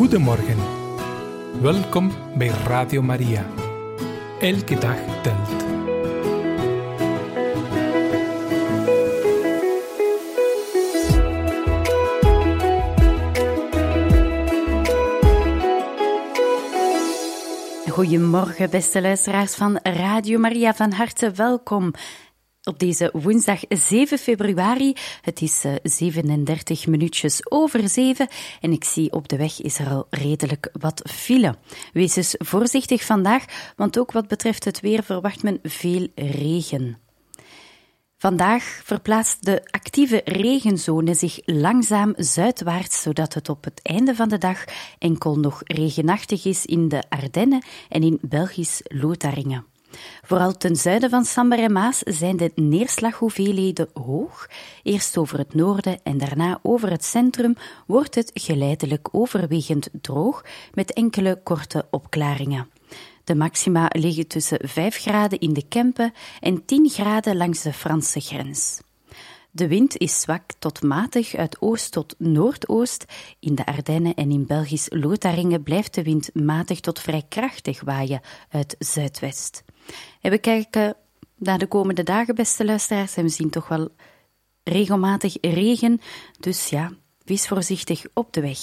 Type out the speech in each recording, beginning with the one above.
Goedemorgen. Welkom bij Radio Maria. Elke dag telt. Goedemorgen, beste luisteraars van Radio Maria. Van harte welkom op deze woensdag 7 februari. Het is 37 eh, minuutjes over 7 en ik zie op de weg is er al redelijk wat file. Wees dus voorzichtig vandaag, want ook wat betreft het weer verwacht men veel regen. Vandaag verplaatst de actieve regenzone zich langzaam zuidwaarts, zodat het op het einde van de dag enkel nog regenachtig is in de Ardennen en in Belgisch Lotharingen. Vooral ten zuiden van Samber en Maas zijn de neerslaghoeveelheden hoog. Eerst over het noorden en daarna over het centrum wordt het geleidelijk overwegend droog met enkele korte opklaringen. De maxima liggen tussen 5 graden in de Kempen en 10 graden langs de Franse grens. De wind is zwak tot matig uit oost tot noordoost. In de Ardennen en in Belgisch Lotharingen blijft de wind matig tot vrij krachtig waaien uit zuidwest. En we kijken naar de komende dagen, beste luisteraars, en we zien toch wel regelmatig regen. Dus ja, wees voorzichtig op de weg.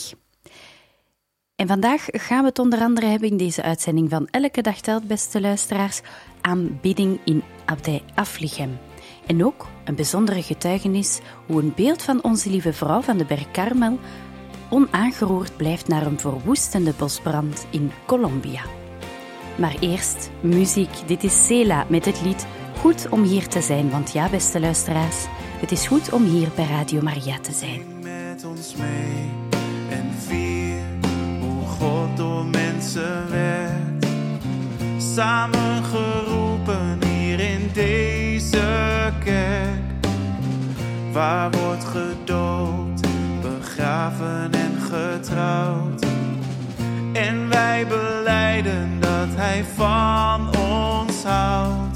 En vandaag gaan we het onder andere hebben in deze uitzending van Elke Dag Telt, beste luisteraars, aanbidding in Abdij Aflichem. En ook een bijzondere getuigenis hoe een beeld van onze lieve vrouw van de Berg Karmel onaangeroerd blijft naar een verwoestende bosbrand in Colombia. Maar eerst muziek. Dit is Sela met het lied Goed om hier te zijn. Want ja, beste luisteraars, het is goed om hier bij Radio Maria te zijn. Met ons mee en vier hoe God door mensen werd. Samen geroepen hier in deze kerk. Waar wordt gedoopt, begraven en getrouwd. En wij beleiden hij van ons houdt.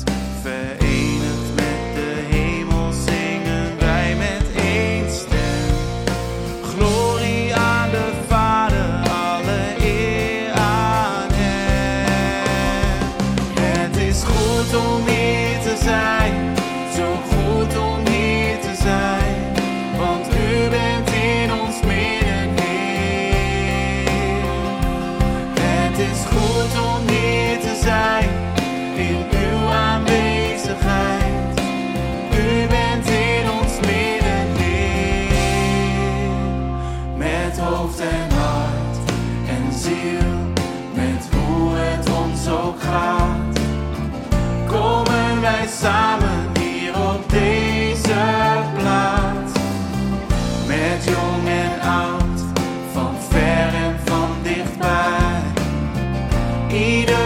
Iedereen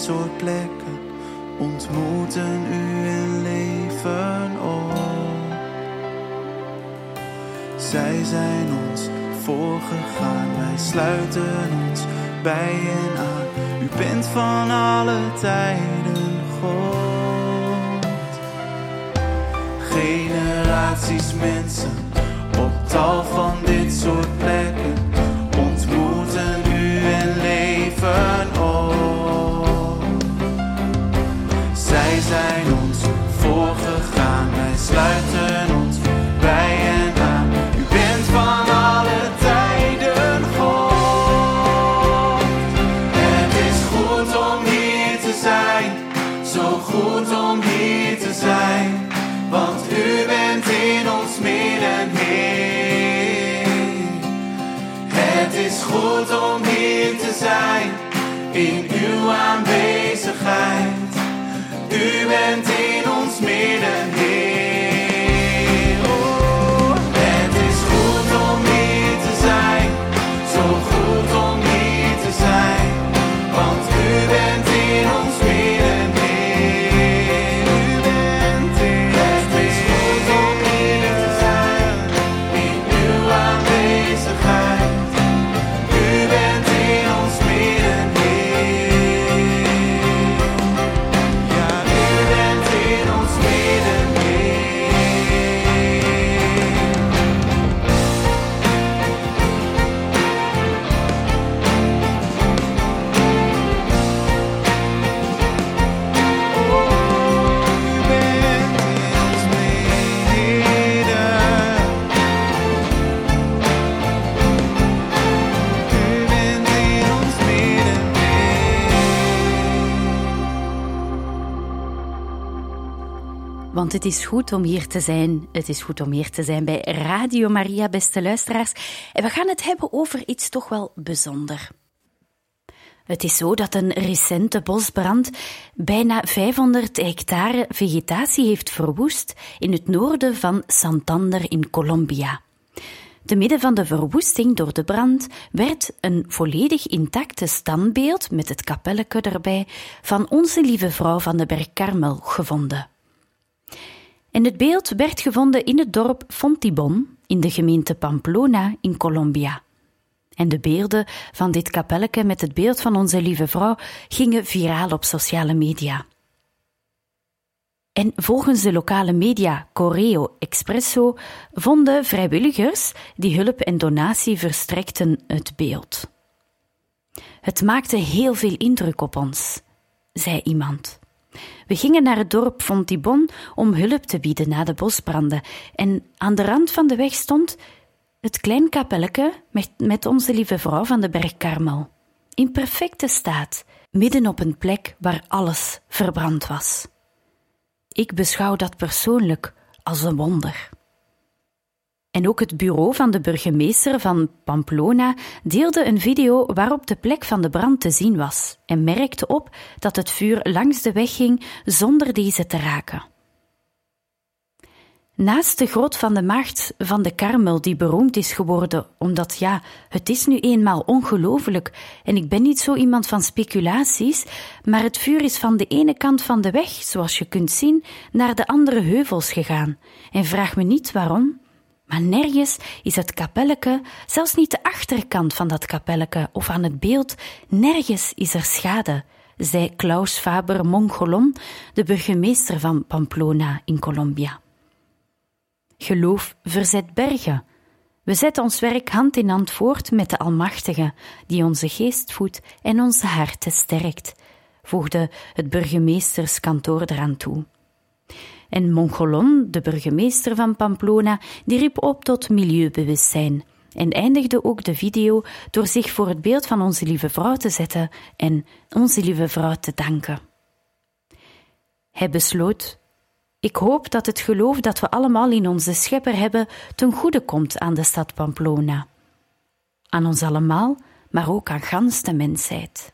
soort plekken ontmoeten u en leven op. Zij zijn ons voorgegaan, wij sluiten ons bij hen aan. U bent van alle tijden God. Generaties mensen op tal van dit soort plekken sluiten ons bij en aan. U bent van alle tijden God. Het is goed om hier te zijn, zo goed om hier te zijn. Want u bent in ons midden, Heer. Het is goed om hier te zijn, in uw aanwezigheid. U bent in ons midden, Heer. Want het is goed om hier te zijn. Het is goed om hier te zijn bij Radio Maria, beste luisteraars. En we gaan het hebben over iets toch wel bijzonder. Het is zo dat een recente bosbrand bijna 500 hectare vegetatie heeft verwoest in het noorden van Santander in Colombia. Te midden van de verwoesting door de brand werd een volledig intacte standbeeld met het kapelleke erbij van Onze Lieve Vrouw van de Berg Karmel gevonden. En het beeld werd gevonden in het dorp Fontibon in de gemeente Pamplona in Colombia. En de beelden van dit kapelleke met het beeld van onze lieve vrouw gingen viraal op sociale media. En volgens de lokale media Correo Expresso vonden vrijwilligers die hulp en donatie verstrekten het beeld. Het maakte heel veel indruk op ons, zei iemand. We gingen naar het dorp Fontibon om hulp te bieden na de bosbranden en aan de rand van de weg stond het klein kapelleke met, met onze lieve vrouw van de berg Karmel. In perfecte staat, midden op een plek waar alles verbrand was. Ik beschouw dat persoonlijk als een wonder. En ook het bureau van de burgemeester van Pamplona deelde een video waarop de plek van de brand te zien was en merkte op dat het vuur langs de weg ging zonder deze te raken. Naast de grot van de maagd van de Karmel, die beroemd is geworden, omdat ja, het is nu eenmaal ongelooflijk en ik ben niet zo iemand van speculaties, maar het vuur is van de ene kant van de weg, zoals je kunt zien, naar de andere heuvels gegaan. En vraag me niet waarom, maar nergens is het kapelleke, zelfs niet de achterkant van dat kapelleke of aan het beeld, nergens is er schade, zei Klaus Faber Mongolon, de burgemeester van Pamplona in Colombia. Geloof verzet bergen. We zetten ons werk hand in hand voort met de Almachtige, die onze geest voedt en onze harten sterkt, voegde het burgemeesterskantoor eraan toe. En Mongolon, de burgemeester van Pamplona, die riep op tot milieubewustzijn en eindigde ook de video door zich voor het beeld van onze lieve vrouw te zetten en onze lieve vrouw te danken. Hij besloot ik hoop dat het geloof dat we allemaal in onze schepper hebben ten goede komt aan de stad Pamplona. Aan ons allemaal, maar ook aan gans de mensheid.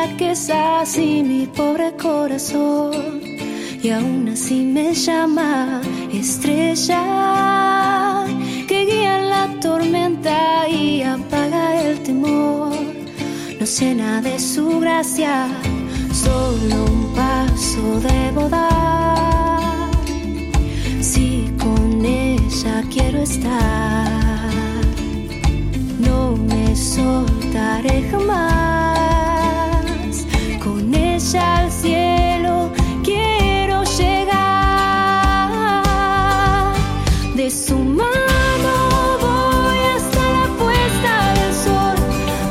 Flaquezas y mi pobre corazón y aún así me llama estrella que guía la tormenta y apaga el temor. Nos llena de su gracia, solo un paso debo dar. Si con ella quiero estar no me soltaré jamás. Al cielo quiero llegar. De su mano voy hasta la puesta del sol,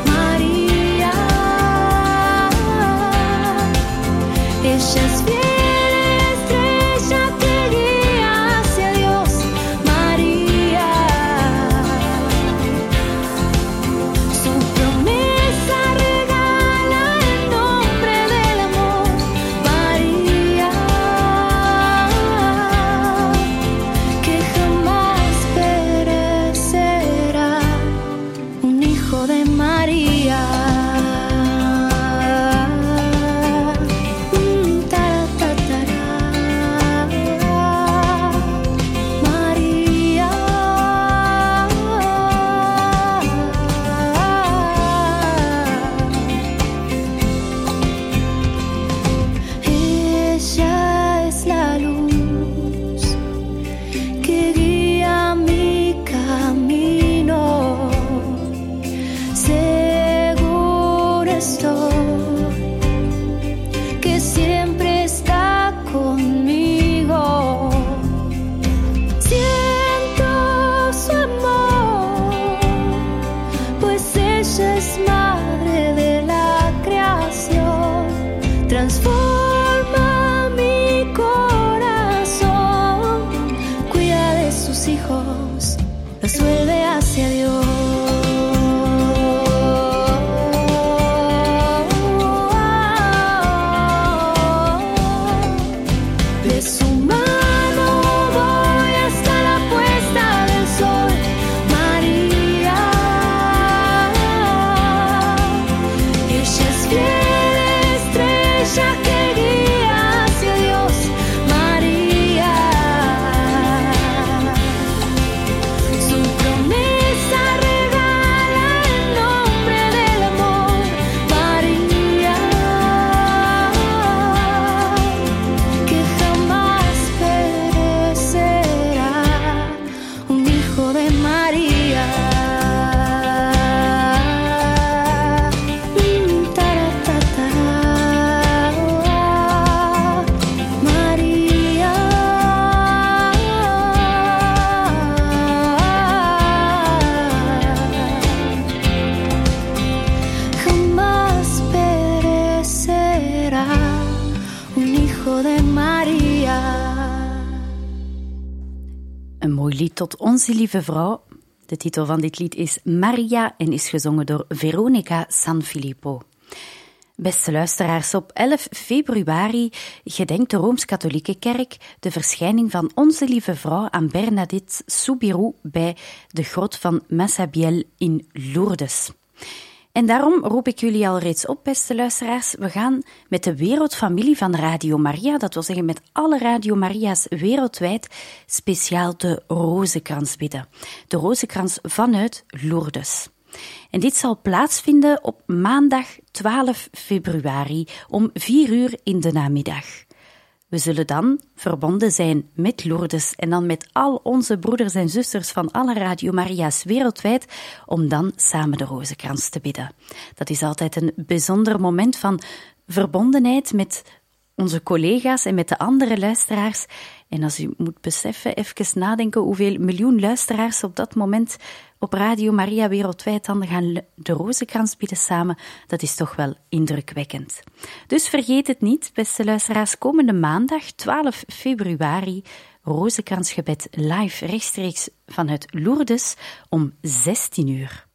María. Onze lieve vrouw. De titel van dit lied is Maria en is gezongen door Veronica Sanfilippo. Beste luisteraars, op 11 februari gedenkt de Rooms-Katholieke Kerk de verschijning van Onze Lieve Vrouw aan Bernadette Soubirou bij de grot van Massabielle in Lourdes. En daarom roep ik jullie al reeds op, beste luisteraars. We gaan met de wereldfamilie van Radio Maria, dat wil zeggen met alle Radio Maria's wereldwijd, speciaal de Rozenkrans bidden. De Rozenkrans vanuit Lourdes. En dit zal plaatsvinden op maandag 12 februari om 4 uur in de namiddag. We zullen dan verbonden zijn met Lourdes en dan met al onze broeders en zusters van alle Radio Maria's wereldwijd om dan samen de rozenkrans te bidden. Dat is altijd een bijzonder moment van verbondenheid met onze collega's en met de andere luisteraars. En als u moet beseffen, even nadenken hoeveel miljoen luisteraars op dat moment op Radio Maria wereldwijd dan gaan de rozenkrans bidden samen, dat is toch wel indrukwekkend. Dus vergeet het niet, beste luisteraars, komende maandag 12 februari rozenkransgebed live rechtstreeks vanuit Lourdes om 16 uur.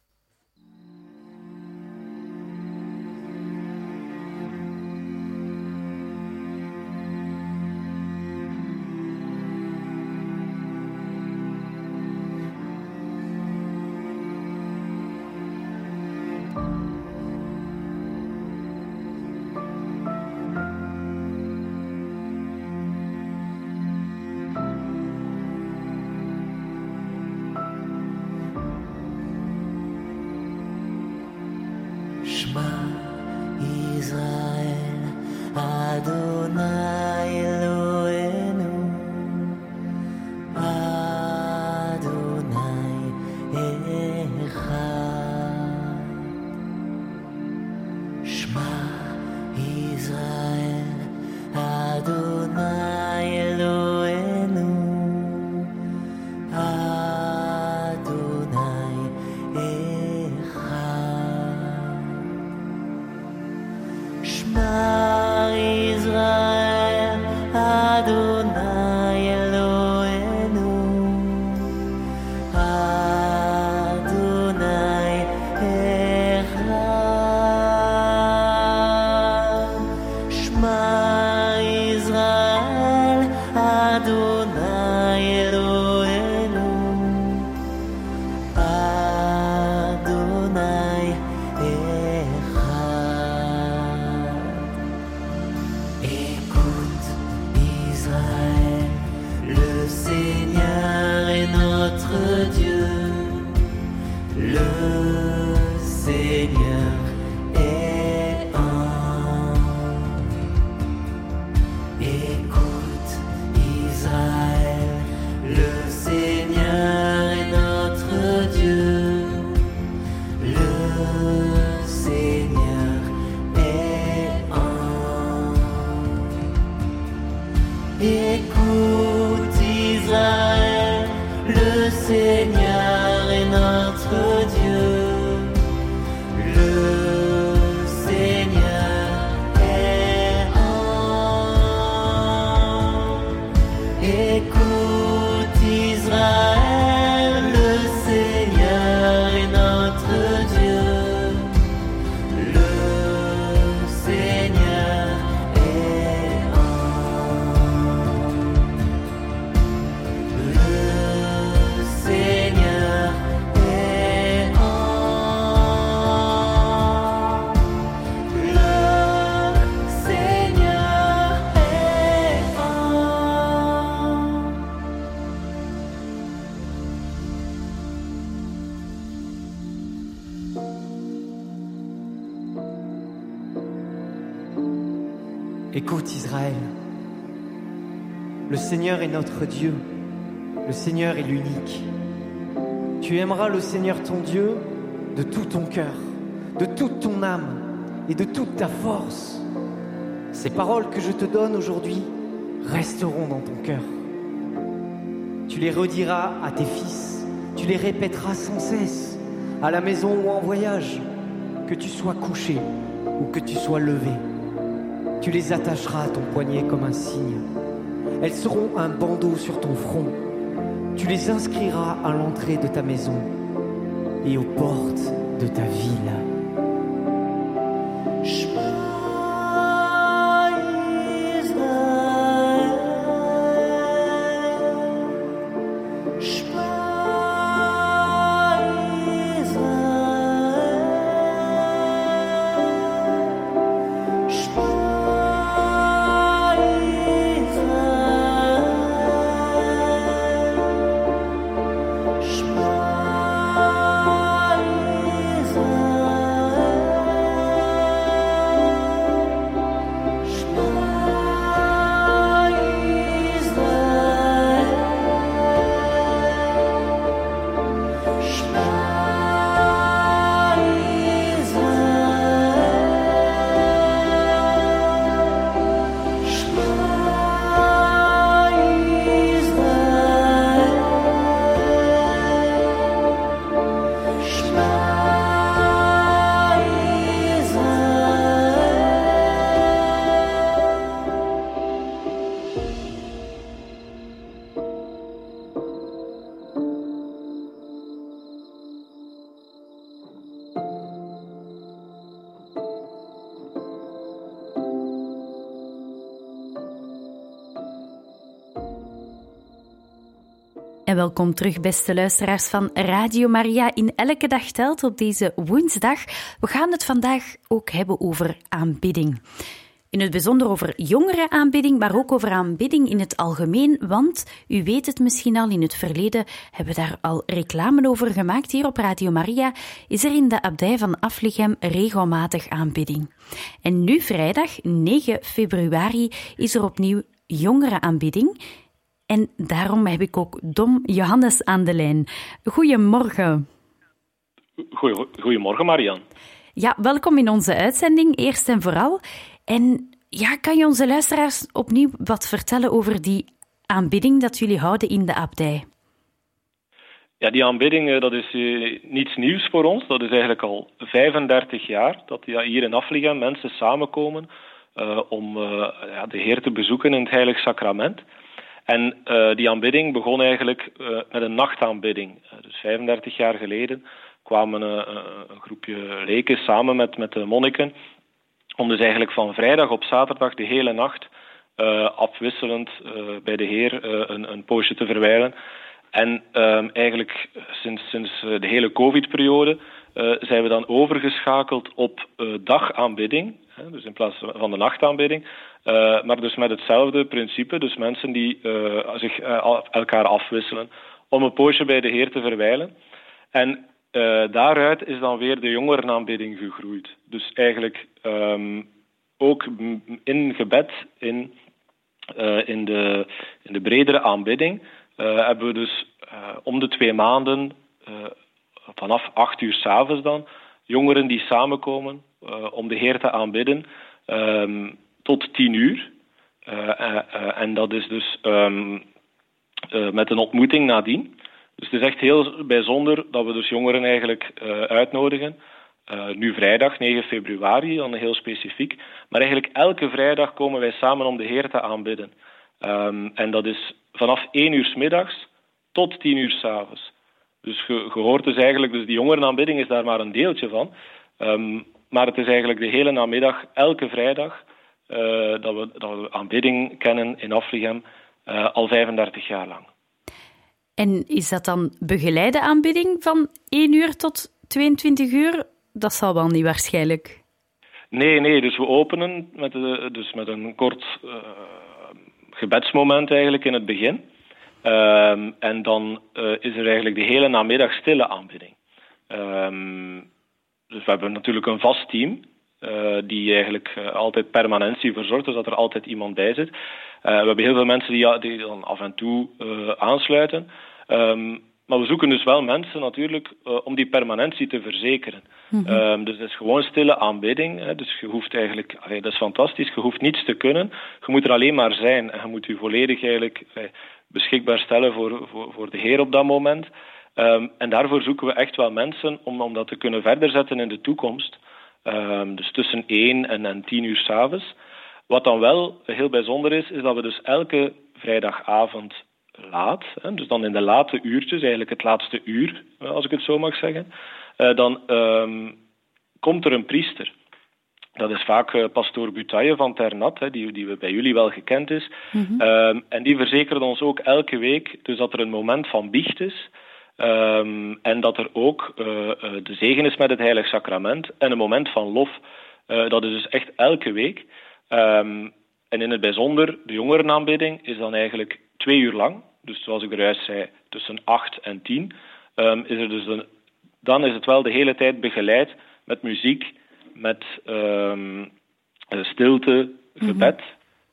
Écoute Israël, le Seigneur est notre Dieu, le Seigneur est l'unique. Tu aimeras le Seigneur ton Dieu de tout ton cœur, de toute ton âme et de toute ta force. Ces paroles que je te donne aujourd'hui resteront dans ton cœur. Tu les rediras à tes fils, tu les répéteras sans cesse, à la maison ou en voyage, que tu sois couché ou que tu sois levé. Tu les attacheras à ton poignet comme un signe. Elles seront un bandeau sur ton front. Tu les inscriras à l'entrée de ta maison et aux portes de ta ville. Welkom terug, beste luisteraars van Radio Maria in Elke Dag Telt op deze woensdag. We gaan het vandaag ook hebben over aanbidding. In het bijzonder over jongerenaanbidding, maar ook over aanbidding in het algemeen. Want u weet het misschien al, in het verleden hebben we daar al reclame over gemaakt. Hier op Radio Maria is er in de abdij van Aflichem regelmatig aanbidding. En nu vrijdag, 9 februari, is er opnieuw jongerenaanbidding. En daarom heb ik ook Dom Johannes aan de lijn. Goedemorgen. Goedemorgen, Marian. Ja, welkom in onze uitzending, eerst en vooral. En ja, kan je onze luisteraars opnieuw wat vertellen over die aanbidding dat jullie houden in de abdij? Ja, die aanbidding eh, dat is eh, niets nieuws voor ons. Dat is eigenlijk al 35 jaar dat ja, hier in Afligem mensen samenkomen eh, om ja, de Heer te bezoeken in het Heilig Sacrament. En eh, die aanbidding begon eigenlijk eh, met een nachtaanbidding. Eh, dus 35 jaar geleden kwamen een groepje leken samen met, met de monniken om dus eigenlijk van vrijdag op zaterdag de hele nacht afwisselend bij de Heer een, een poosje te verwijlen. En ehm, eigenlijk sinds, sinds de hele COVID-periode zijn we dan overgeschakeld op eh, dagaanbidding. Dus in plaats van de nachtaanbidding. Eh, maar dus met hetzelfde principe. Dus mensen die eh, zich eh, elkaar afwisselen om een poosje bij de Heer te verwijlen. En eh, daaruit is dan weer de jongerenaanbidding gegroeid. Dus eigenlijk ehm, ook in gebed, in, eh, in, de, in de bredere aanbidding, eh, hebben we dus eh, om de twee maanden, eh, vanaf acht uur s'avonds dan, jongeren die samenkomen eh, om de Heer te aanbidden ehm, tot tien uur. Eh, eh, en dat is dus ehm, eh, met een ontmoeting nadien. Dus het is echt heel bijzonder dat we dus jongeren eigenlijk uitnodigen. Nu vrijdag, 9 februari, dan heel specifiek. Maar eigenlijk elke vrijdag komen wij samen om de Heer te aanbidden. Ehm, en dat is vanaf 1 uur 's middags tot 10 uur 's avonds. Dus je, hoort dus eigenlijk, dus die jongerenaanbidding is daar maar een deeltje van. Ehm, maar het is eigenlijk de hele namiddag, elke vrijdag, eh, dat, we, dat we aanbidding kennen in Afligem, eh, al 35 jaar lang. En is dat dan begeleide aanbidding van 1 uur tot 22 uur? Dat zal wel niet waarschijnlijk. Nee, nee, dus we openen met, de, dus met een kort eh, gebedsmoment eigenlijk in het begin. Ehm, en dan eh, is er eigenlijk de hele namiddag stille aanbidding. Ehm, dus we hebben natuurlijk een vast team uh, die eigenlijk uh, altijd permanentie verzorgt, dus dat er altijd iemand bij zit. We hebben heel veel mensen die, die dan af en toe aansluiten. Um, maar we zoeken dus wel mensen natuurlijk om die permanentie te verzekeren. Mm -hmm. um, dus het is gewoon stille aanbidding. Hè. Dus je hoeft eigenlijk, allee, dat is fantastisch, je hoeft niets te kunnen. Je moet er alleen maar zijn en je moet je volledig eigenlijk beschikbaar stellen voor, voor, voor de Heer op dat moment. Um, en daarvoor zoeken we echt wel mensen om, om dat te kunnen verder zetten in de toekomst. Um, dus tussen 1 en, en 10 uur s'avonds. Wat dan wel heel bijzonder is, is dat we dus elke vrijdagavond laat, hè, dus dan in de late uurtjes, eigenlijk het laatste uur, als ik het zo mag zeggen, uh, dan um, komt er een priester. Dat is vaak uh, pastoor Butaille van Ternat, hè, die, die bij jullie wel gekend is. Mm -hmm. um, en die verzekert ons ook elke week dus dat er een moment van biecht is. Um, en dat er ook uh, uh, de zegen is met het Heilig Sacrament en een moment van lof. Uh, dat is dus echt elke week. Um, en in het bijzonder, de jongerenaanbidding is dan eigenlijk twee uur lang. Dus zoals ik er juist zei, tussen acht en tien. Is er dus een, dan is het wel de hele tijd begeleid met muziek, met stilte, gebed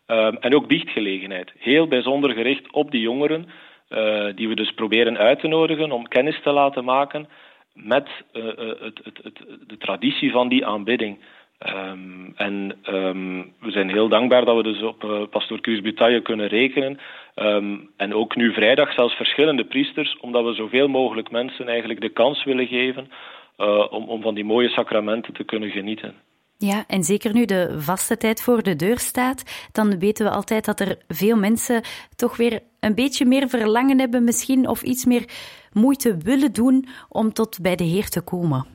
mm-hmm. en ook biechtgelegenheid. Heel bijzonder gericht op die jongeren. Uh, die we dus proberen uit te nodigen om kennis te laten maken met uh, het, het, het, de traditie van die aanbidding. Um, en um, we zijn heel dankbaar dat we dus op uh, pastoor Kuus Butaille kunnen rekenen. Um, en ook nu vrijdag zelfs verschillende priesters, omdat we zoveel mogelijk mensen eigenlijk de kans willen geven om, om van die mooie sacramenten te kunnen genieten. Ja, en zeker nu de vaste tijd voor de deur staat, dan weten we altijd dat er veel mensen toch weer een beetje meer verlangen hebben misschien of iets meer moeite willen doen om tot bij de Heer te komen.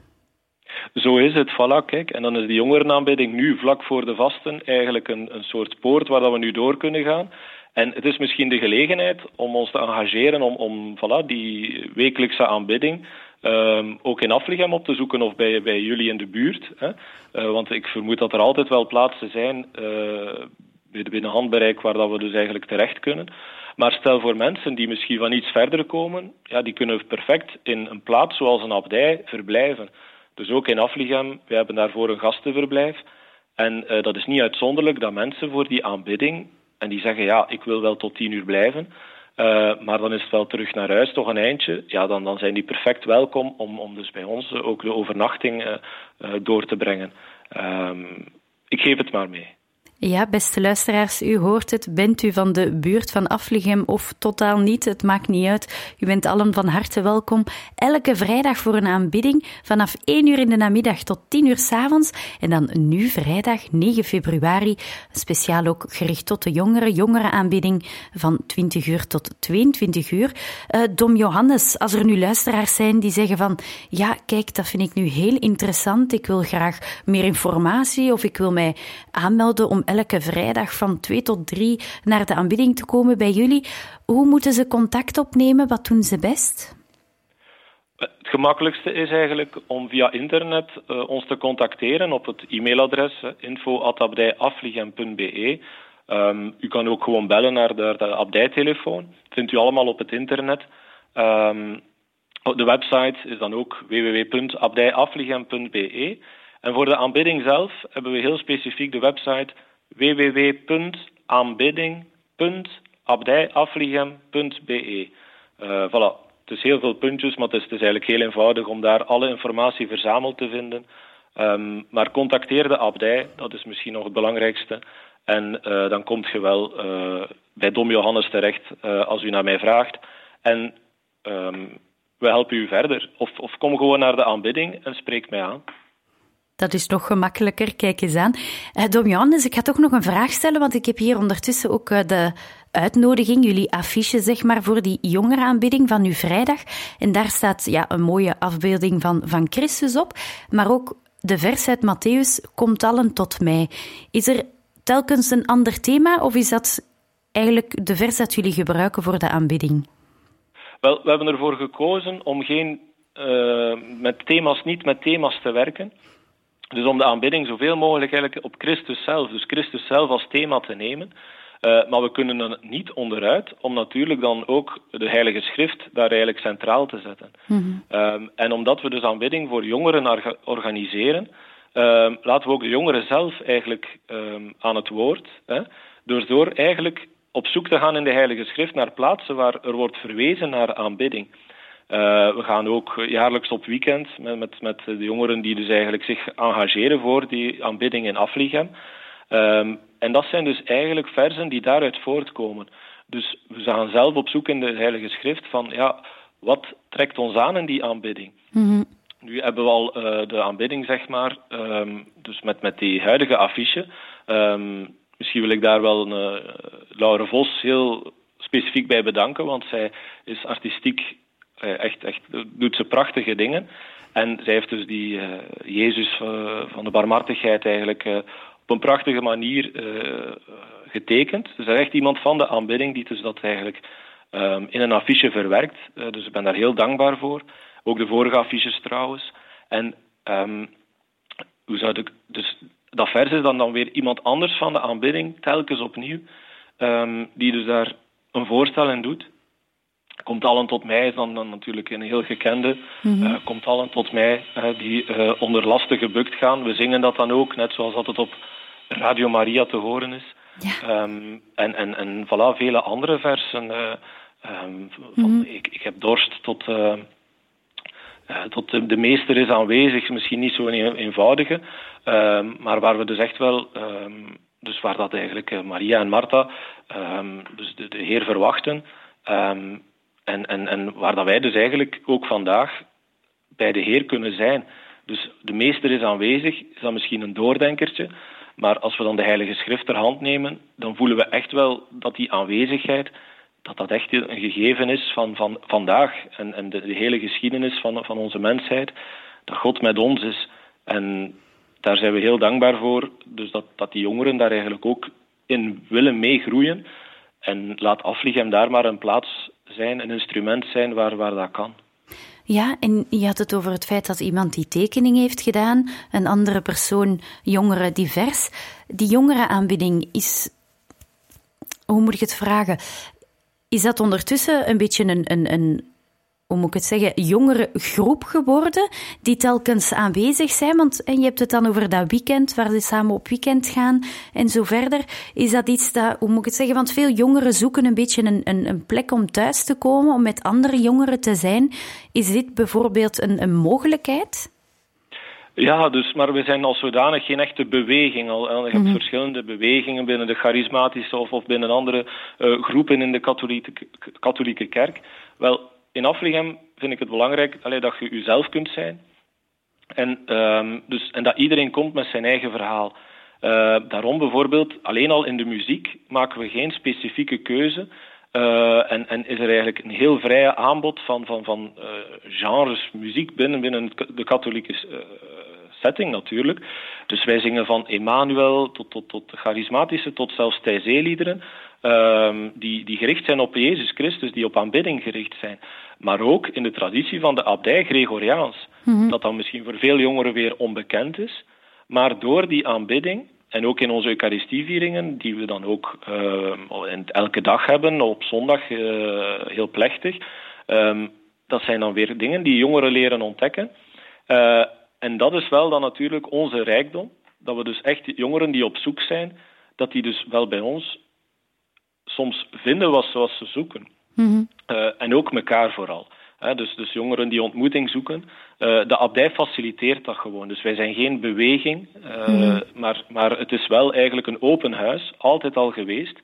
Zo is het, voilà, kijk. En dan is de jongerenaanbidding nu vlak voor de vasten eigenlijk een, een soort poort waar dat we nu door kunnen gaan. En het is misschien de gelegenheid om ons te engageren om, om voilà, die wekelijkse aanbidding Um, ook in Aflichem op te zoeken of bij, bij jullie in de buurt. Hè? Uh, want ik vermoed dat er altijd wel plaatsen zijn uh, binnen handbereik waar dat we dus eigenlijk terecht kunnen. Maar stel voor mensen die misschien van iets verder komen, ja, die kunnen perfect in een plaats zoals een abdij verblijven. Dus ook in Aflichem, we hebben daarvoor een gastenverblijf. En uh, dat is niet uitzonderlijk dat mensen voor die aanbidding, en die zeggen ja, ik wil wel tot tien uur blijven, uh, maar dan is het wel terug naar huis, toch een eindje. Ja, dan, dan zijn die perfect welkom om, om dus bij ons ook de overnachting uh, uh, door te brengen. Um, ik geef het maar mee. Ja, beste luisteraars, u hoort het. Bent u van de buurt van Afligem of totaal niet? Het maakt niet uit. U bent allen van harte welkom. Elke vrijdag voor een aanbidding vanaf 1 uur in de namiddag tot 10 uur s avonds. En dan nu vrijdag 9 februari, speciaal ook gericht tot de jongeren, jongerenaanbidding van 20 uur tot 22 uur. Uh, Dom Johannes, als er nu luisteraars zijn die zeggen van ja, kijk, dat vind ik nu heel interessant. Ik wil graag meer informatie of ik wil mij aanmelden om elke vrijdag van 2 tot 3 naar de aanbidding te komen bij jullie. Hoe moeten ze contact opnemen? Wat doen ze best? Het gemakkelijkste is eigenlijk om via internet uh, ons te contacteren op het e-mailadres info.abdijafligem.be. Um, u kan ook gewoon bellen naar de, de abdijtelefoon. Vindt u allemaal op het internet. Um, de website is dan ook www.abdijafligem.be. En voor de aanbidding zelf hebben we heel specifiek de website www.aanbidding.abdijaflichem.be. Uh, voilà, het is heel veel puntjes, maar het is, eigenlijk heel eenvoudig om daar alle informatie verzameld te vinden. Um, maar contacteer de abdij, dat is misschien nog het belangrijkste. En uh, dan komt je wel uh, bij Dom Johannes terecht als u naar mij vraagt. En um, we helpen u verder. Of, of kom gewoon naar de aanbidding en spreek mij aan. Dat is nog gemakkelijker, kijk eens aan. Uh, Dom Johannes, ik ga toch nog een vraag stellen, want ik heb hier ondertussen ook uh, de uitnodiging, jullie affiche zeg maar, voor die jongerenaanbidding van nu vrijdag. En daar staat ja, een mooie afbeelding van, van Christus op, maar ook de vers uit Matthäus, komt allen tot mij. Is er telkens een ander thema of is dat eigenlijk de vers dat jullie gebruiken voor de aanbidding? Wel, we hebben ervoor gekozen om geen, uh, met thema's, niet met thema's te werken. Dus om de aanbidding zoveel mogelijk eigenlijk op Christus zelf, dus Christus zelf als thema te nemen. Uh, maar we kunnen er niet onderuit om natuurlijk dan ook de Heilige Schrift daar eigenlijk centraal te zetten. Mm -hmm. um, en omdat we dus aanbidding voor jongeren organiseren, ehm, laten we ook de jongeren zelf eigenlijk ehm, aan het woord. Hè, door, door eigenlijk op zoek te gaan in de Heilige Schrift naar plaatsen waar er wordt verwezen naar aanbidding. Uh, we gaan ook jaarlijks op weekend met, met, met de jongeren die dus eigenlijk zich engageren voor die aanbidding in Afligem. Um, en dat zijn dus eigenlijk versen die daaruit voortkomen. Dus we gaan zelf op zoek in de Heilige Schrift van ja, wat trekt ons aan in die aanbidding? Mhm. Nu hebben we al uh, de aanbidding, zeg maar, um, dus met, met die huidige affiche. Um, misschien wil ik daar wel een, uh, Laure Vos heel specifiek bij bedanken, want zij is artistiek echt, echt, doet ze prachtige dingen. En zij heeft dus die Jezus van de barmhartigheid eigenlijk op een prachtige manier getekend. Dus is echt iemand van de aanbidding die dus dat eigenlijk um, in een affiche verwerkt. Dus ik ben daar heel dankbaar voor. Ook de vorige affiches trouwens. En um, hoe zou ik, dus dat vers is dan, dan weer iemand anders van de aanbidding, telkens opnieuw, um, die dus daar een voorstel in doet. Komt allen tot mij is dan, dan natuurlijk een heel gekende. Mm -hmm. uh, komt allen tot mij, uh, die uh, onder lasten gebukt gaan. We zingen dat dan ook, net zoals dat het op Radio Maria te horen is. Ja. Um, en, en, en voilà, vele andere versen. Um, van, mm -hmm. ik, ik heb dorst tot, tot de, de, meester is aanwezig. Misschien niet zo'n een eenvoudige, um, maar waar we dus echt wel, dus waar dat eigenlijk Maria en Martha, dus de, de Heer verwachten. En, en, en waar dat wij dus eigenlijk ook vandaag bij de Heer kunnen zijn. Dus de meester is aanwezig, is dat misschien een doordenkertje. Maar als we dan de Heilige Schrift ter hand nemen, dan voelen we echt wel dat die aanwezigheid, dat dat echt een gegeven is van, van vandaag. En, en de, de, hele geschiedenis van, van onze mensheid, dat God met ons is. En daar zijn we heel dankbaar voor. Dus dat, dat die jongeren daar eigenlijk ook in willen meegroeien. En laat Afligem daar maar een plaats zijn, een instrument zijn waar, waar dat kan. Ja, en je had het over het feit dat iemand die tekening heeft gedaan, een andere persoon, jongeren divers. Die jongerenaanbieding is, hoe moet ik het vragen? Is dat ondertussen een beetje een, een, een hoe moet ik het zeggen, jongere groep geworden die telkens aanwezig zijn. Want en je hebt het dan over dat weekend, waar ze samen op weekend gaan en zo verder. Is dat iets dat, hoe moet ik het zeggen, want veel jongeren zoeken een beetje een, een, een plek om thuis te komen, om met andere jongeren te zijn. Is dit bijvoorbeeld een, een mogelijkheid? Ja, dus, maar we zijn als zodanig geen echte beweging. Al, je hebt mm -hmm. verschillende bewegingen binnen de charismatische of, of binnen andere uh, groepen in de katholieke, katholieke kerk. Wel, in Afligem vind ik het belangrijk dat je jezelf kunt zijn. En, um, dus, en dat iedereen komt met zijn eigen verhaal. Uh, daarom bijvoorbeeld, alleen al in de muziek maken we geen specifieke keuze. Uh, en, en, is er eigenlijk een heel vrije aanbod van, van, van uh, genres muziek binnen, binnen de katholieke setting natuurlijk. Dus wij zingen van Emmanuel tot, tot, tot charismatische, tot zelfs Thijsee-liederen. Um, die, die gericht zijn op Jezus Christus, die op aanbidding gericht zijn. Maar ook in de traditie van de abdij Gregoriaans, mm -hmm. dat dan misschien voor veel jongeren weer onbekend is. Maar door die aanbidding, en ook in onze Eucharistievieringen, die we dan ook uh, elke dag hebben, op zondag uh, heel plechtig, um, dat zijn dan weer dingen die jongeren leren ontdekken. Uh, en dat is wel dan natuurlijk onze rijkdom, dat we dus echt jongeren die op zoek zijn, dat die dus wel bij ons soms vinden wat, wat ze zoeken. Mm -hmm. uh, en ook elkaar vooral. He, dus, dus jongeren die ontmoeting zoeken. Uh, de abdij faciliteert dat gewoon. Dus wij zijn geen beweging, uh, mm -hmm. maar, maar het is wel eigenlijk een open huis, altijd al geweest.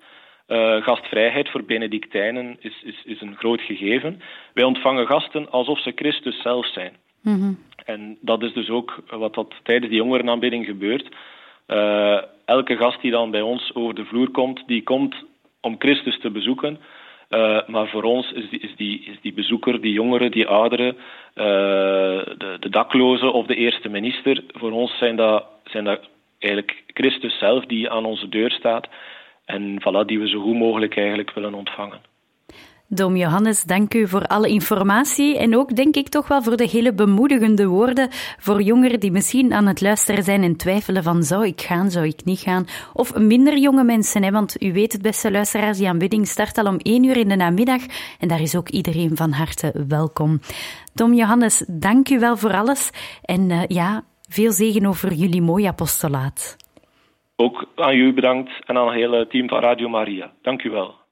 gastvrijheid voor Benedictijnen is, is, is een groot gegeven. Wij ontvangen gasten alsof ze Christus zelf zijn. Mm -hmm. En dat is dus ook wat dat tijdens die jongerenaanbidding gebeurt. elke gast die dan bij ons over de vloer komt, die komt om Christus te bezoeken. Uh, maar voor ons is die, is, die, is die bezoeker, die jongeren, die ouderen, uh, de, de daklozen of de eerste minister, voor ons zijn dat, zijn dat eigenlijk Christus zelf die aan onze deur staat en voilà, die we zo goed mogelijk eigenlijk willen ontvangen. Dom Johannes, dank u voor alle informatie en ook denk ik toch wel voor de hele bemoedigende woorden voor jongeren die misschien aan het luisteren zijn en twijfelen van zou ik gaan, zou ik niet gaan. Of minder jonge mensen, hè, want u weet het beste luisteraars, die aanbidding start al om één uur in de namiddag en daar is ook iedereen van harte welkom. Dom Johannes, dank u wel voor alles en uh, ja, Veel zegen over jullie mooie apostolaat. Ook aan u bedankt en aan het hele team van Radio Maria. Dank u wel.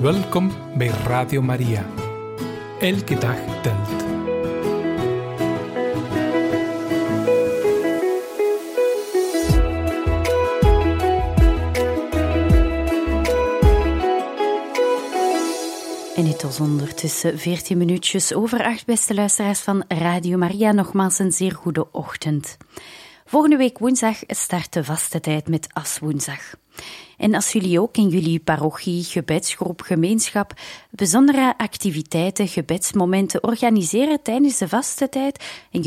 Welkom bij Radio Maria. Elke dag telt. En het was ondertussen 14 minuutjes over acht, beste luisteraars van Radio Maria. Nogmaals een zeer goede ochtend. Volgende week woensdag start de vaste tijd met Aswoensdag. En als jullie ook in jullie parochie, gebedsgroep, gemeenschap bijzondere activiteiten, gebedsmomenten organiseren tijdens de vaste tijd en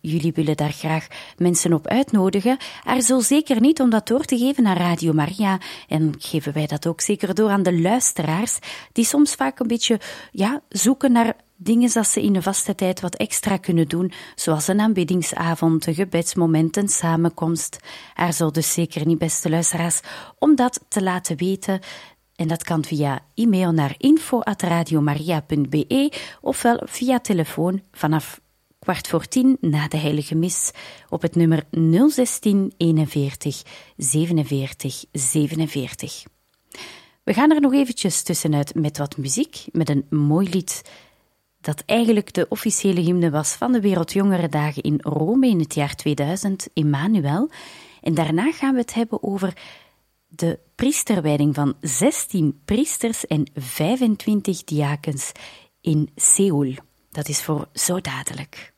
jullie willen daar graag mensen op uitnodigen, zo zeker niet om dat door te geven naar Radio Maria. En geven wij dat ook zeker door aan de luisteraars die soms vaak een beetje ja, zoeken naar Dingen dat ze in de vaste tijd wat extra kunnen doen, zoals een aanbiddingsavond, een gebedsmoment, een samenkomst. Er zal dus zeker niet, beste luisteraars, om dat te laten weten. En dat kan via e-mail naar info.radiomaria.be ofwel via telefoon vanaf kwart voor tien na de heilige mis op het nummer 016 41 47 47. We gaan er nog eventjes tussenuit met wat muziek, met een mooi lied dat eigenlijk de officiële hymne was van de Wereldjongerendagen in Rome in het jaar 2000, Emmanuel. En daarna gaan we het hebben over de priesterwijding van 16 priesters en 25 diakens in Seoul. Dat is voor zo dadelijk.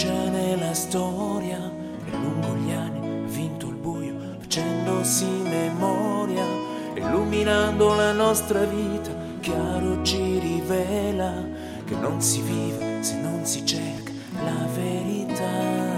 Viaggia nella storia e lungo gli anni ha vinto il buio facendosi memoria, illuminando la nostra vita, chiaro ci rivela che non si vive se non si cerca la verità.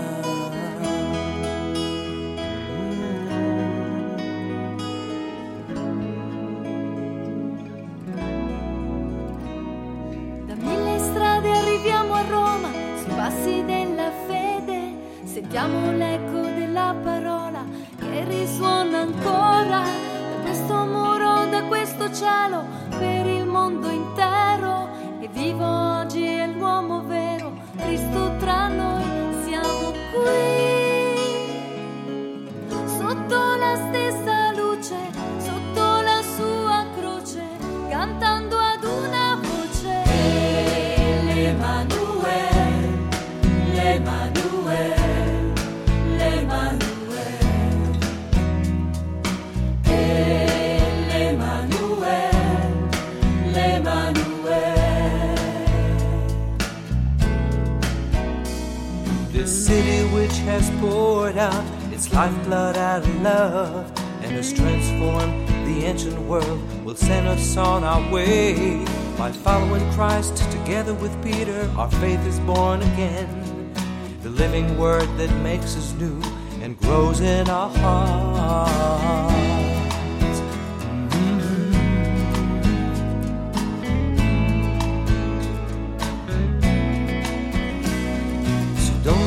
Word that makes us new and grows in our hearts.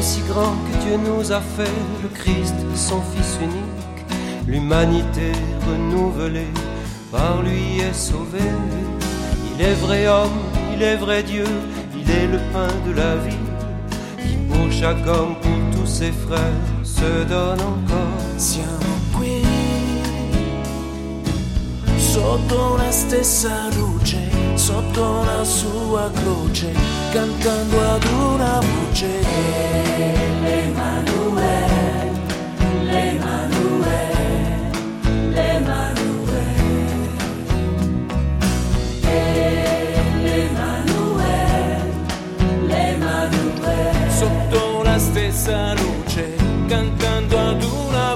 si grand que Dieu nous a fait, le Christ, son Fils unique, l'humanité renouvelée, par lui est sauvée. Il est vrai homme, il est vrai Dieu, il est le pain de la vie, chaque homme, pour tous ses frères, se donne encore. Siamo qui, sotto la stessa luce, sotto la sua croce, cantando ad una voce. L'Emanuele, l'Emanuele, stessa luce, cantando ad una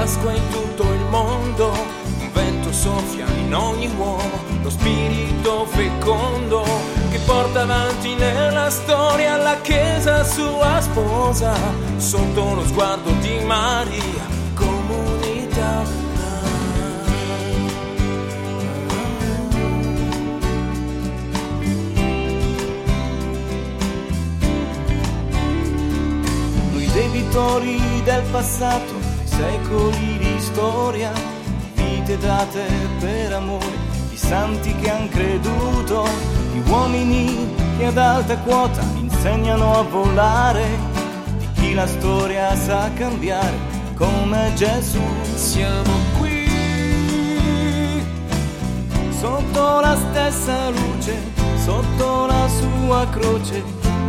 Pasqua in tutto il mondo, un vento soffia in ogni uomo, lo spirito fecondo che porta avanti nella storia la Chiesa sua sposa, sotto lo sguardo di Maria, comunità. debitori del passato secoli di storia, vite date per amore, di santi che han creduto, di uomini che ad alta quota insegnano a volare, di chi la storia sa cambiare come Gesù. Siamo qui sotto la stessa luce, sotto la sua croce,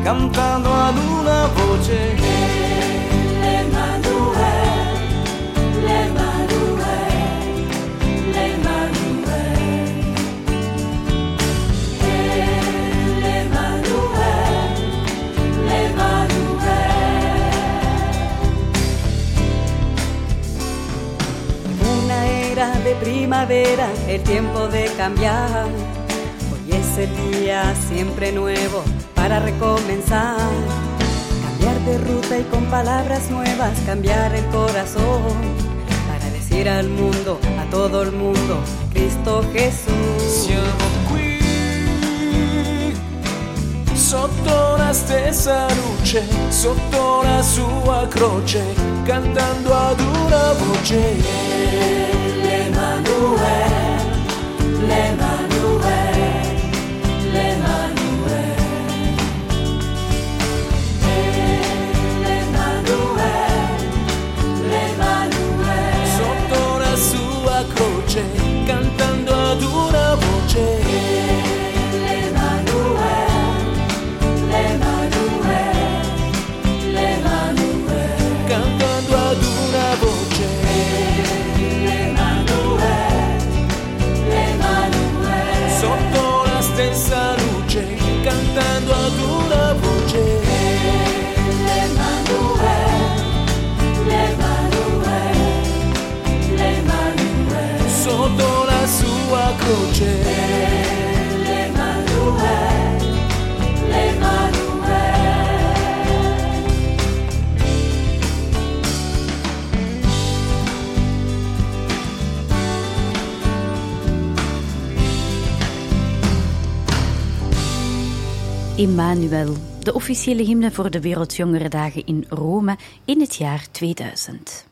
cantando ad una voce. De primavera, el tiempo de cambiar. Hoy es el día siempre nuevo para recomenzar. Cambiar de ruta y con palabras nuevas cambiar el corazón. Para decir al mundo, a todo el mundo, Cristo Jesús. Siamo qui sotto la stessa luce, sotto la sua croce, cantando ad una voce. Emmanuel, l'Emmanuel. Immanuel, de officiële hymne voor de Wereldjongerendagen in Rome in het jaar 2000.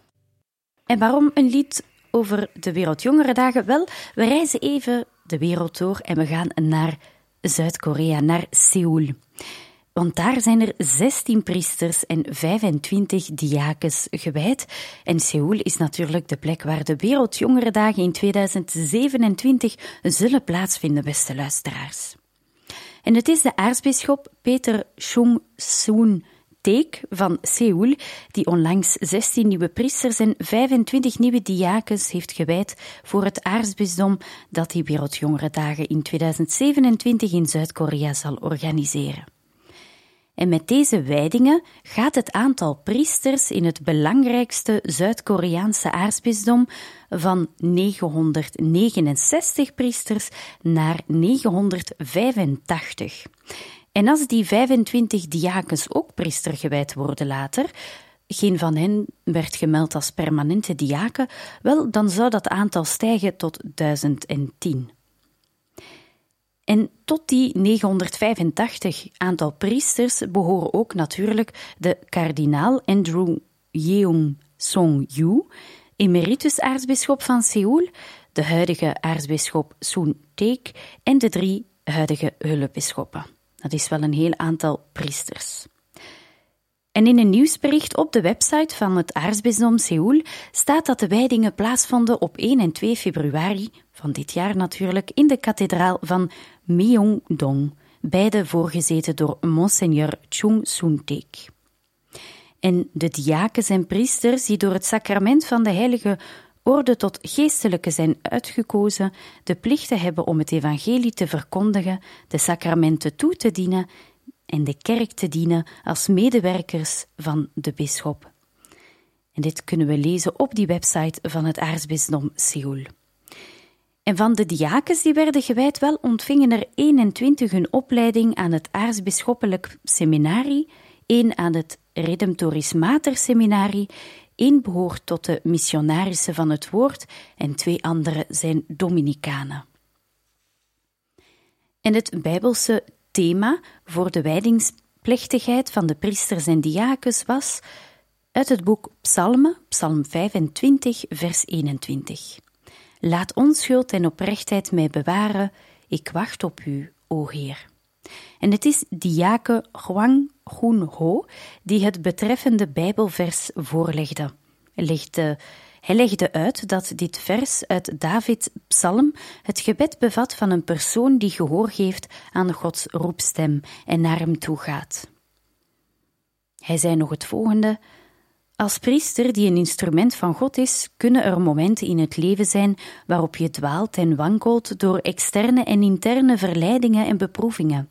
En waarom een lied over de Wereldjongerendagen? Wel, we reizen even de wereld door en we gaan naar Zuid-Korea, naar Seoul. Want daar zijn er 16 priesters en 25 diakens gewijd. En Seoul is natuurlijk de plek waar de Wereldjongerendagen in 2027 zullen plaatsvinden, beste luisteraars. En het is de aartsbisschop Peter Chung-soon Teek van Seoul, die onlangs 16 nieuwe priesters en 25 nieuwe diakens heeft gewijd voor het aartsbisdom dat die Wereldjongerendagen in 2027 in Zuid-Korea zal organiseren. En met deze wijdingen gaat het aantal priesters in het belangrijkste Zuid-Koreaanse aartsbisdom van 969 priesters naar 985. En als die 25 diakens ook priester gewijd worden later, geen van hen werd gemeld als permanente diaken, wel, dan zou dat aantal stijgen tot 1010. En tot die 985 aantal priesters behoren ook natuurlijk de kardinaal Andrew Yeong Song-yu, emeritus aartsbisschop van Seoul, de huidige aartsbisschop Soon Taek en de drie huidige hulpbisschoppen. Dat is wel een heel aantal priesters. En in een nieuwsbericht op de website van het aartsbisdom Seoul staat dat de wijdingen plaatsvonden op 1 en 2 februari van dit jaar natuurlijk in de kathedraal van Myeongdong, beide voorgezeten door monseigneur Chung Soon-taek. En de diakens en priesters die door het sacrament van de heilige orde tot geestelijke zijn uitgekozen, de plichten hebben om het evangelie te verkondigen, de sacramenten toe te dienen en de kerk te dienen als medewerkers van de bisschop. En dit kunnen we lezen op die website van het aartsbisdom Seoul. En van de diakens die werden gewijd, wel ontvingen er 21 een opleiding aan het aartsbisschoppelijk seminarie, één aan het Redemptoris Mater seminarie, één behoort tot de missionarissen van het woord en twee andere zijn Dominicanen. En het Bijbelse thema voor de wijdingsplechtigheid van de priesters en diakens was uit het boek Psalmen, Psalm 25, vers 21. Laat onschuld en oprechtheid mij bewaren, ik wacht op u, o Heer. En het is diake Huang Hun Ho die het betreffende Bijbelvers voorlegde. Legde, hij legde uit dat dit vers uit Davids psalm het gebed bevat van een persoon die gehoor geeft aan Gods roepstem en naar hem toe gaat. Hij zei nog het volgende: Als priester die een instrument van God is, kunnen er momenten in het leven zijn waarop je dwaalt en wankelt door externe en interne verleidingen en beproevingen.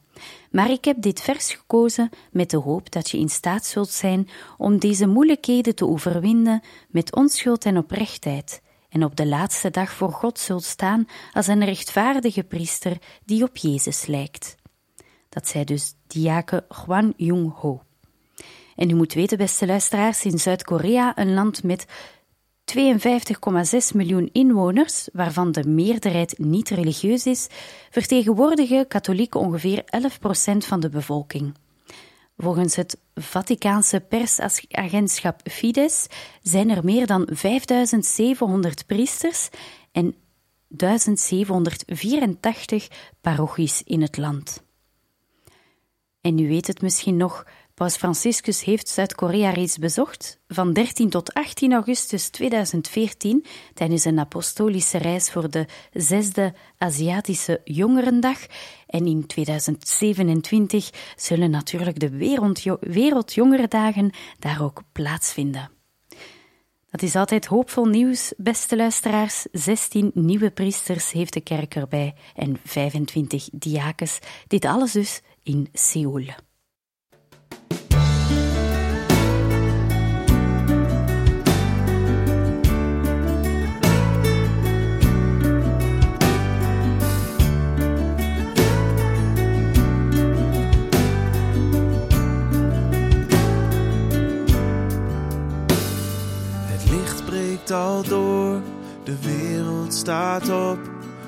Maar ik heb dit vers gekozen met de hoop dat je in staat zult zijn om deze moeilijkheden te overwinnen met onschuld en oprechtheid, en op de laatste dag voor God zult staan als een rechtvaardige priester die op Jezus lijkt. Dat zei dus diake Hwan Jung Ho. En u moet weten, beste luisteraars, in Zuid-Korea, een land met 52,6 miljoen inwoners, waarvan de meerderheid niet religieus is, vertegenwoordigen katholieken ongeveer 11% van de bevolking. Volgens het Vaticaanse persagentschap Fides zijn er meer dan 5700 priesters en 1784 parochies in het land. En u weet het misschien nog, Paus Franciscus heeft Zuid-Korea reeds bezocht, van 13 tot 18 augustus 2014, tijdens een apostolische reis voor de zesde Aziatische Jongerendag. En in 2027 zullen natuurlijk de Wereldjongerendagen daar ook plaatsvinden. Dat is altijd hoopvol nieuws, beste luisteraars. 16 nieuwe priesters heeft de kerk erbij en 25 diakens. Dit alles dus in Seoul. Al door, de wereld staat op,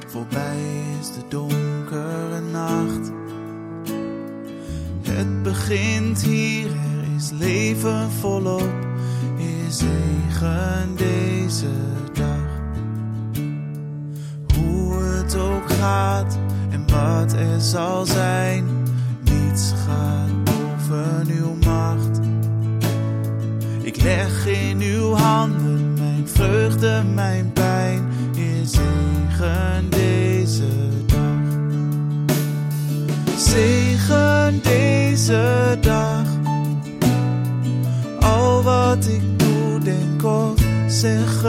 voorbij is de donkere nacht. Het begint hier, er is leven volop, is zegen deze dag. Hoe het ook gaat en wat er zal zijn, niets gaat boven uw macht. Ik leg in uw mijn pijn, is zegen deze dag. Zegen deze dag. Al wat ik doe, denk of zeggen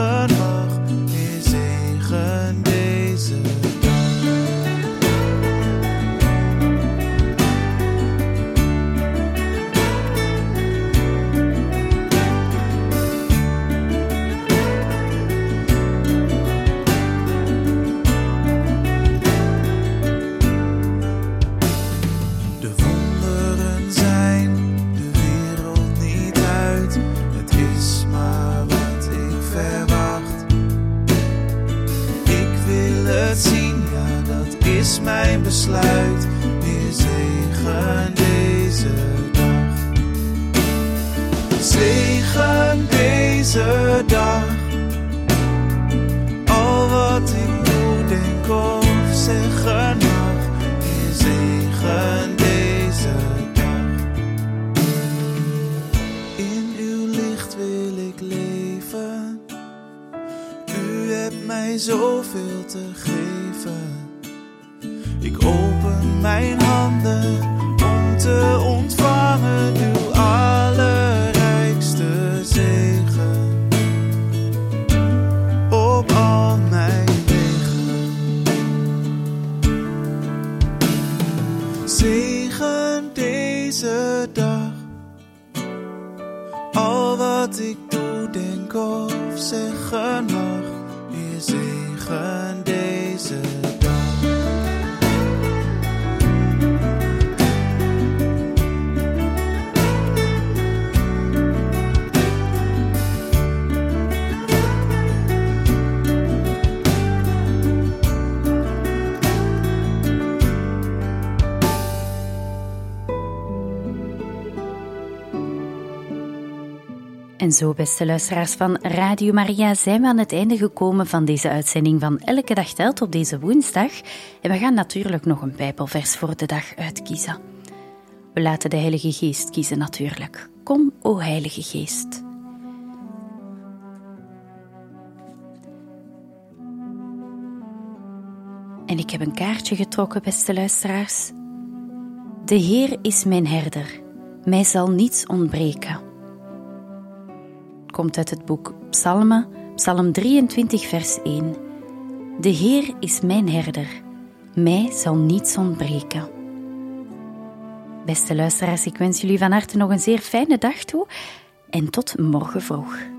te ontvangen uw allerrijkste zegen. Op al mijn wegen. Zegen deze dag. Al wat ik doe, denk of zeggen mag, is zegen En zo, beste luisteraars van Radio Maria, zijn we aan het einde gekomen van deze uitzending van Elke Dag Telt op deze woensdag. En we gaan natuurlijk nog een Bijbelvers voor de dag uitkiezen. We laten de Heilige Geest kiezen natuurlijk. Kom, o Heilige Geest. En ik heb een kaartje getrokken, beste luisteraars. De Heer is mijn herder, mij zal niets ontbreken. Komt uit het boek Psalmen, Psalm 23, vers 1. De Heer is mijn herder, mij zal niets ontbreken. Beste luisteraars, ik wens jullie van harte nog een zeer fijne dag toe en tot morgen vroeg.